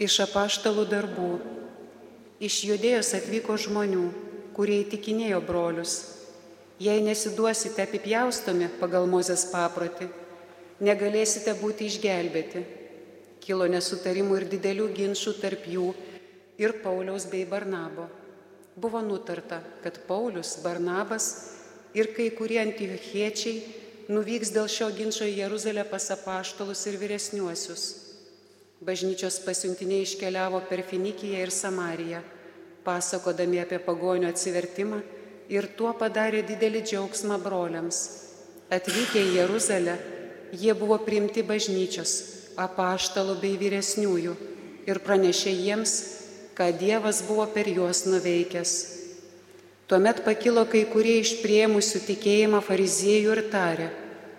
Iš apaštalų darbų. Iš judėjos atvyko žmonių, kurie įtikinėjo brolius. Jei nesiduosite apipjaustomi pagal Mozės paprotį, negalėsite būti išgelbėti. Kilo nesutarimų ir didelių ginčių tarp jų ir Pauliaus bei Barnabo. Buvo nutarta, kad Paulius, Barnabas ir kai kurie antiochiečiai nuvyks dėl šio ginčio į Jeruzalę pas apaštalus ir vyresniuosius Bažnyčios pasiuntiniai iškeliavo per Finikiją ir Samariją, pasakodami apie pagonio atsivertimą ir tuo padarė didelį džiaugsmą broliams. Atvykę į Jeruzalę, jie buvo priimti bažnyčios, apaštalų bei vyresniųjų ir pranešė jiems, ką Dievas buvo per juos nuveikęs. Tuomet pakilo kai kurie iš priemusių tikėjimą fariziejų ir tarė,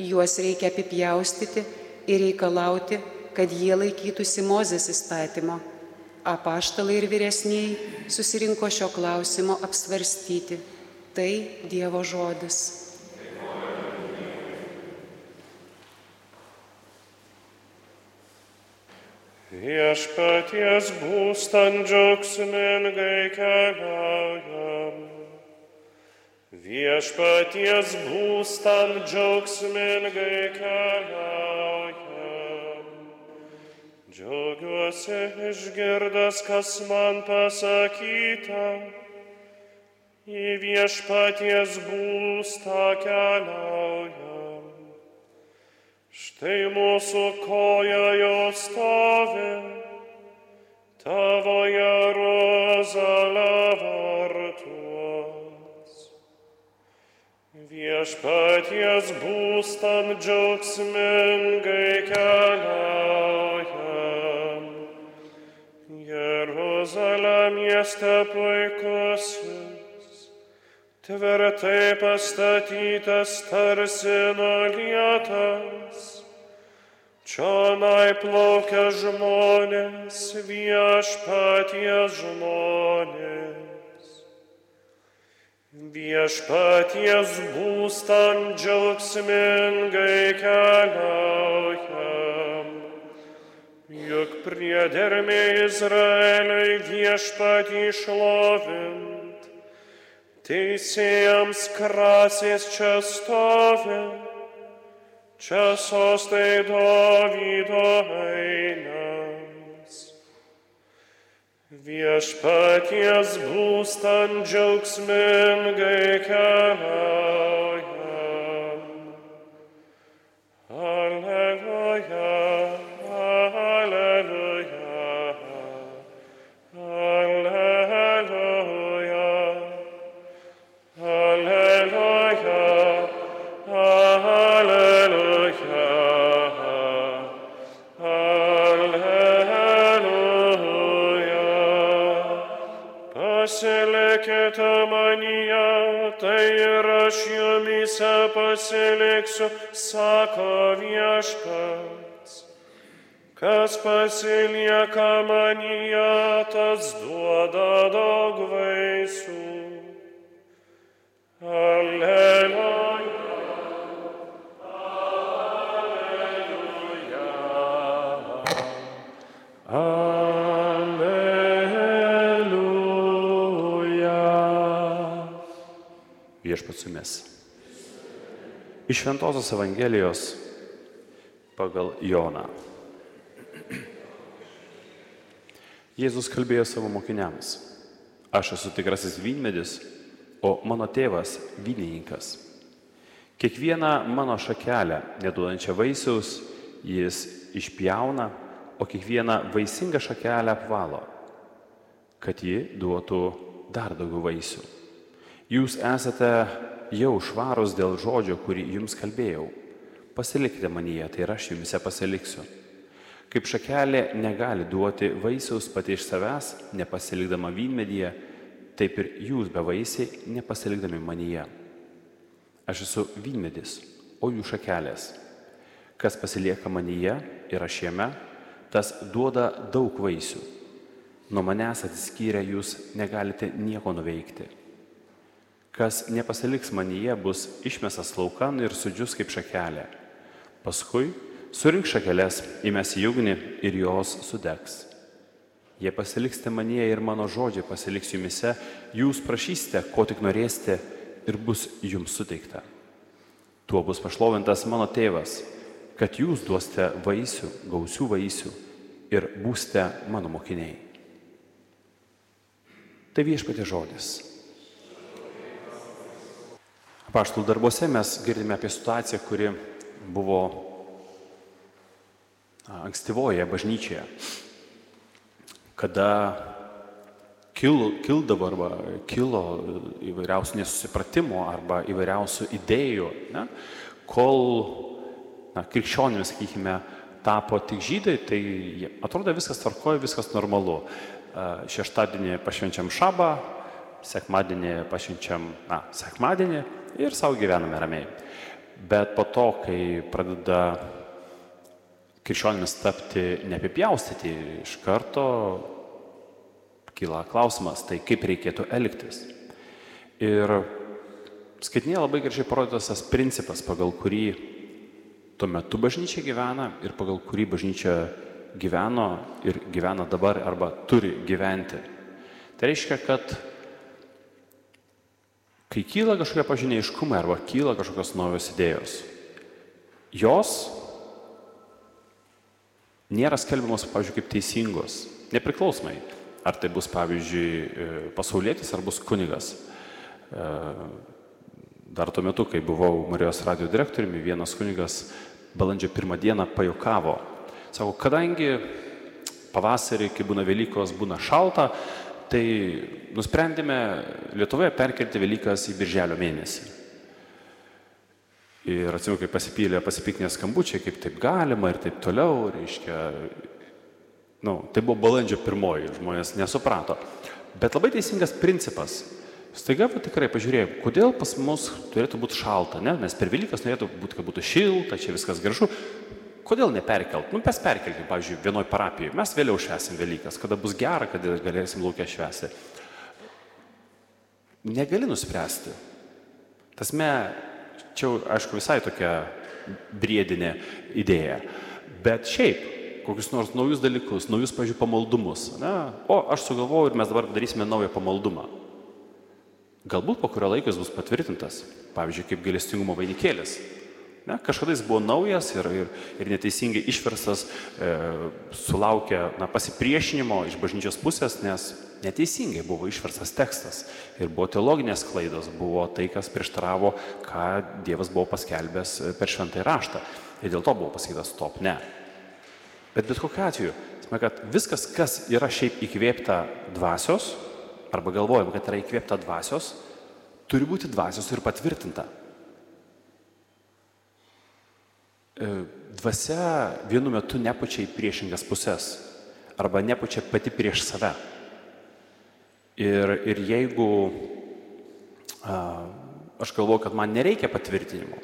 juos reikia apipjaustyti ir reikalauti, kad jie laikytųsi Mozės įstatymo. Apaštalai ir vyresniai susirinko šio klausimo apsvarstyti. Tai Dievo žodis. Viešpaties būstant džiaugsmingai keliaujam. Viešpaties būstant džiaugsmingai keliaujam. Džiaugiuosi išgirdęs, kas man pasakyta, į viešpaties būstą keliaujam. Štai mūsų koja jau stovi, tavo Jeruzalė vartuos. Viešpaties būstant džiaugsmingai keliaujam. Jeruzalė mieste puikusis, tvirtai pastatytas tarsi nolietas. Čionai plaukia žmonės, viešpaties žmonės. Viešpaties būstant džiaugsmingai keliaujam. Juk priedermė Izraeliui viešpatį šlovint, teisėjams krasės čia stovi, čia sostai Dovydo einas. Viešpaties būstant džiaugsmingai keliaujam. Pasiliksiu, sako viešpats. Kas pasilieka manyje, tas duoda daug vaisių. Alleluja. Alleluja. Viešpats jumis. Iš Šventojios Evangelijos pagal Joną. Jėzus kalbėjo savo mokiniams. Aš esu tikrasis vynmedis, o mano tėvas vynininkas. Kiekvieną mano šakelę, neduodančią vaisiaus, jis išpjauna, o kiekvieną vaisingą šakelę apvalo, kad ji duotų dar daugiau vaisių. Jūs esate jau švarus dėl žodžio, kurį jums kalbėjau. Pasilikite manyje, tai ir aš jumise pasiliksiu. Kaip šakelė negali duoti vaisiaus pati iš savęs, nepasilikdama vynmedyje, taip ir jūs be vaisiai nepasilikdami manyje. Aš esu vynmedis, o jų šakelės. Kas pasilieka manyje ir aš jame, tas duoda daug vaisių. Nuo manęs atsiskyrę jūs negalite nieko nuveikti. Kas nepasiliks manyje, bus išmestas laukan ir sudžius kaip šakelė. Paskui surink šakelės, įmes į ugnį ir jos sudegs. Jei pasiliksite manyje ir mano žodžiai pasiliks jumise, jūs prašysite, ko tik norėsite ir bus jums suteikta. Tuo bus pašlovintas mano tėvas, kad jūs duosite vaisių, gausių vaisių ir būsite mano mokiniai. Tai viešpatė žodis. Paštų darbuose mes girdime apie situaciją, kuri buvo ankstyvoje bažnyčioje kada kil, kildavo arba kilo įvairiausių nesusipratimų arba įvairiausių idėjų, ne, kol na, krikščionimis, sakykime, tapo tik žydai, tai atrodo viskas tvarkoja, viskas normalu. Šeštadienį pašvenčiam šabą, sekmadienį pašvenčiam, na, sekmadienį ir savo gyvename ramiai. Bet po to, kai pradeda krikščionimis tapti neapipjaustyti, iš karto kyla klausimas, tai kaip reikėtų elgtis. Ir skaitinėje labai gražiai parodytas tas principas, pagal kurį tuo metu bažnyčia gyvena ir pagal kurį bažnyčia gyveno ir gyvena dabar arba turi gyventi. Tai reiškia, kad kai kyla kažkokie pažinėjiškumai arba kyla kažkokios naujos idėjos, jos nėra skelbiamos, pavyzdžiui, kaip teisingos, nepriklausomai Ar tai bus, pavyzdžiui, e, pasaulietis, ar bus kunigas. E, dar tuo metu, kai buvau Marijos radio direktoriumi, vienas kunigas balandžio pirmą dieną pajokavo. Sako, kadangi pavasarį, kai būna Velykos, būna šalta, tai nusprendėme Lietuvoje perkelti Velykas į birželio mėnesį. Ir atsimenu, kai pasipylė pasipiknė skambučiai, kaip taip galima ir taip toliau, reiškia, Nu, tai buvo balandžio pirmoji, žmonės nesuprato. Bet labai teisingas principas. Staiga tikrai pažiūrėjau, kodėl pas mus turėtų būti šalta, ne? nes per Velykas norėtų būti, kad būtų šilta, čia viskas gražu. Kodėl neperkelt? Nu, mes perkelkim, pavyzdžiui, vienoj parapijoje. Mes vėliau švesim Velykas, kada bus gera, kada galėsim laukia švesti. Negali nuspręsti. Tasme, čia, aišku, visai tokia briedinė idėja. Bet šiaip, kokius nors naujus dalykus, naujus, pažiūrėjau, pamaldumus. Ne? O aš sugalvoju ir mes dabar darysime naują pamaldumą. Galbūt po kurio laiko jis bus patvirtintas, pavyzdžiui, kaip gailestingumo vainikėlis. Ne, kažkada jis buvo naujas ir, ir, ir neteisingai išverstas, e, sulaukė na, pasipriešinimo iš bažnyčios pusės, nes neteisingai buvo išverstas tekstas ir buvo teologinės klaidos, buvo tai, kas prieštaravo, ką Dievas buvo paskelbęs per šventąjį raštą. Ir dėl to buvo pasakytas stop, ne. Bet bet kokiu atveju, kad viskas, kas yra šiaip įkvėpta dvasios, arba galvojam, kad yra įkvėpta dvasios, turi būti dvasios ir patvirtinta. E, dvasia vienu metu nepučia į priešingas pusės arba nepučia pati prieš save. Ir, ir jeigu a, aš galvoju, kad man nereikia patvirtinimo,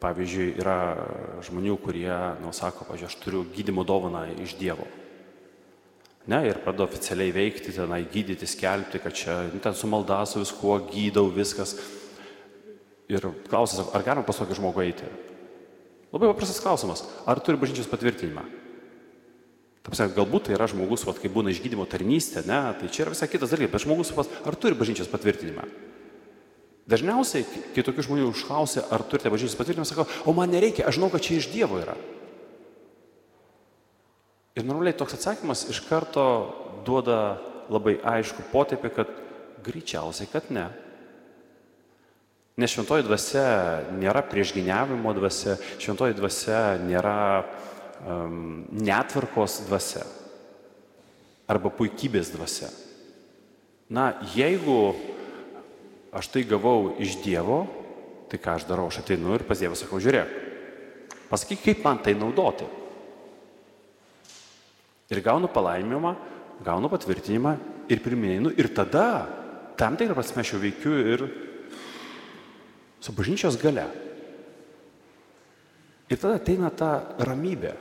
Pavyzdžiui, yra žmonių, kurie, nu, sako, pavyzdžiui, aš turiu gydimo dovaną iš Dievo. Ne, ir pradeda oficialiai veikti, tenai gydyti, skelbti, kad čia, nu, ten su malda, su viskuo gydau, viskas. Ir klausimas, ar galima pas tokį žmogų eiti? Labai paprastas klausimas, ar turi bažnyčios patvirtinimą? Tapsia, galbūt tai yra žmogus, vat, kai būna išgydymo tarnystė, ne, tai čia yra visai kitas dalykas, bet žmogus, ar turi bažnyčios patvirtinimą? Dažniausiai, kai tokių žmonių užklausia, ar turite bažnyčios patvirtinimą, sako, o man nereikia, aš žinau, kad čia iš Dievo yra. Ir normaliai toks atsakymas iš karto duoda labai aišku potėpį, kad greičiausiai, kad ne. Nes šventoji dvasia nėra priešginiavimo dvasia, šventoji dvasia nėra um, netvarkos dvasia arba puikybės dvasia. Na, jeigu aš tai gavau iš Dievo, tai ką aš darau, aš ateinu ir pas Dievą sakau, žiūrėk, pasakyk, kaip man tai naudoti. Ir gaunu palaiminimą, gaunu patvirtinimą ir priminėjau, ir tada tam tikrą prasme aš jau veikiu ir su bažnyčios gale. Ir tada ateina ta ramybė,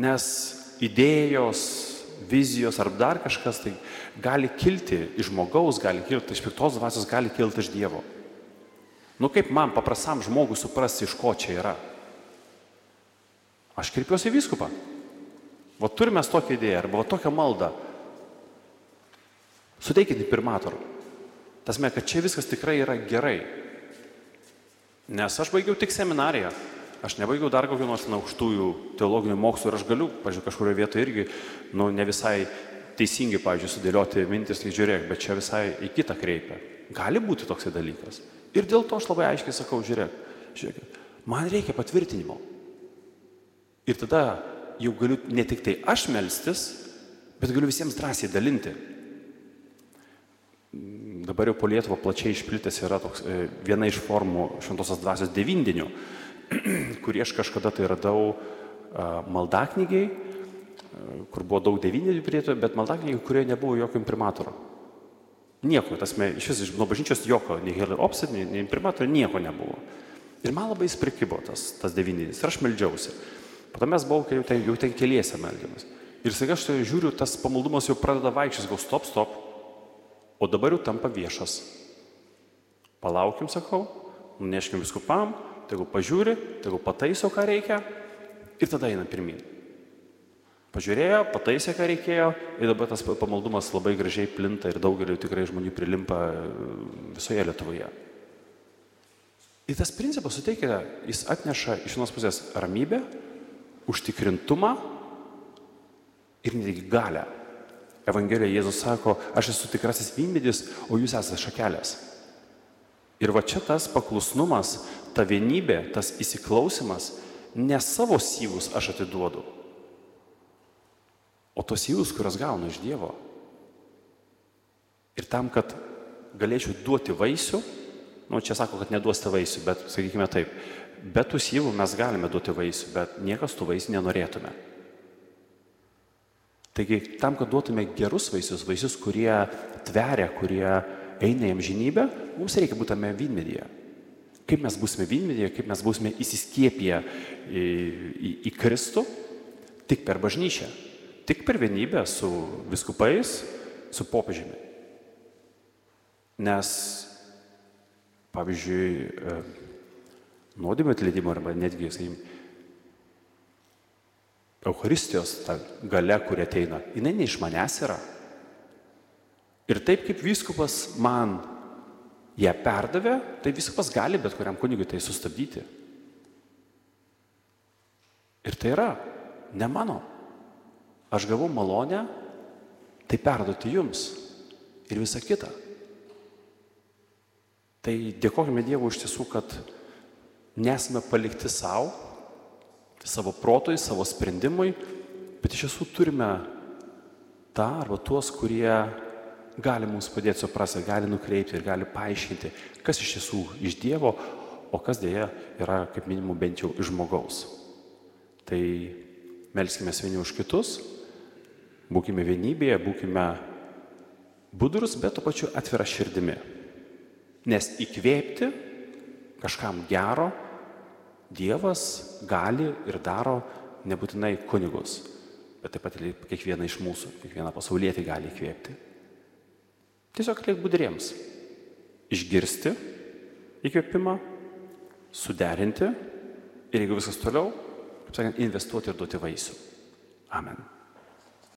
nes idėjos, vizijos ar dar kažkas tai gali kilti iš žmogaus, gali kilti iš piktos dvasios, gali kilti iš Dievo. Nu kaip man paprastam žmogui suprasti, iš ko čia yra? Aš kreipiuosi į vyskupą. O turime tokią idėją arba va, tokią maldą. Suteikit imprimatorą. Tasme, kad čia viskas tikrai yra gerai. Nes aš baigiau tik seminariją. Aš nebaigiau dar kokių nors aukštųjų teologinių mokslų ir aš galiu, pažiūrėjau, kažkurioje vietoje irgi, nu, ne visai teisingai, pažiūrėjau, sudėlioti mintis, lyg žiūrėk, bet čia visai į kitą kreipia. Gali būti toksai dalykas. Ir dėl to aš labai aiškiai sakau, žiūrėk, žiūrėk, man reikia patvirtinimo. Ir tada jau galiu ne tik tai aš melstis, bet galiu visiems drąsiai dalinti. Dabar jau po Lietuvą plačiai išplitęs yra toks, e, viena iš formų šventosios dvasios devindinių, kurį aš kažkada tai radau maldaknygiai, kur buvo daug devynerių prietų, bet maldaknygiai, kurioje nebuvo jokio imprimatoro. Nieko, tas me, iš vis iš nuo bažnyčios jokio, nei Heller Opsit, nei, nei imprimatorių, nieko nebuvo. Ir man labai jis prikibo tas, tas devyninis. Ir aš meldžiausi. Po to mes buvau jau ten, jau ten keliese meldimas. Ir staiga aš tai žiūriu, tas pamaldumas jau pradeda vaikščias, gal stop, stop. O dabar jau tampa viešas. Palaukim, sakau, nuneškim viskupam, tegu pažiūri, tegu pataiso, ką reikia ir tada eina pirmin. Pažiūrėjo, pataisė, ką reikėjo ir dabar tas pamaldumas labai gražiai plinta ir daugeliu tikrai žmonių prilimpa e, visoje Lietuvoje. Ir tas principas suteikia, jis atneša iš vienos pusės ramybę, užtikrintumą ir netgi galę. Evangelijoje Jėzus sako, aš esu tikrasis vynmedis, o jūs esate šakelės. Ir va čia tas paklusnumas, ta vienybė, tas įsiklausimas, ne savo syvus aš atiduodu, o tos syvus, kurias gaunu iš Dievo. Ir tam, kad galėčiau duoti vaisių, nu čia sako, kad neduosite vaisių, bet sakykime taip, be tų syvų mes galime duoti vaisių, bet niekas tų vaisių nenorėtume. Taigi tam, kad duotume gerus vaisius, vaisius, kurie tveria, kurie eina į amžinybę, mums reikia būti tame vynmedyje. Kaip mes būsime vynmedyje, kaip mes būsime įsiskiepiję į, į, į Kristų, tik per bažnyčią, tik per vienybę su viskupais, su popiežiumi. Nes, pavyzdžiui, e, nuodėmio atleidimo arba netgi, sakykime, Eucharistijos ta gale, kuri ateina, jinai ne iš manęs yra. Ir taip kaip vyskupas man ją perdavė, tai vyskupas gali bet kuriam kunigui tai sustabdyti. Ir tai yra ne mano. Aš gavau malonę tai perduoti jums ir visa kita. Tai dėkojame Dievui iš tiesų, kad nesame palikti savo, savo protui, savo sprendimui, bet iš tiesų turime tą arba tuos, kurie gali mums padėti suprasti, gali nukreipti ir gali paaiškinti, kas iš tiesų iš Dievo, o kas dėja yra, kaip minimum, bent jau iš žmogaus. Tai melskime vieni už kitus, būkime vienybėje, būkime budrus, bet to pačiu atvira širdimi. Nes įkvėpti kažkam gero Dievas gali ir daro nebūtinai kunigus, bet taip pat ir kiekvieną iš mūsų, kiekvieną pasaulietį gali įkvėpti. Tiesiog liek budriems. Išgirsti įkvėpimą, suderinti ir jeigu viskas toliau, kaip sakant, investuoti ir duoti vaisių. Amen.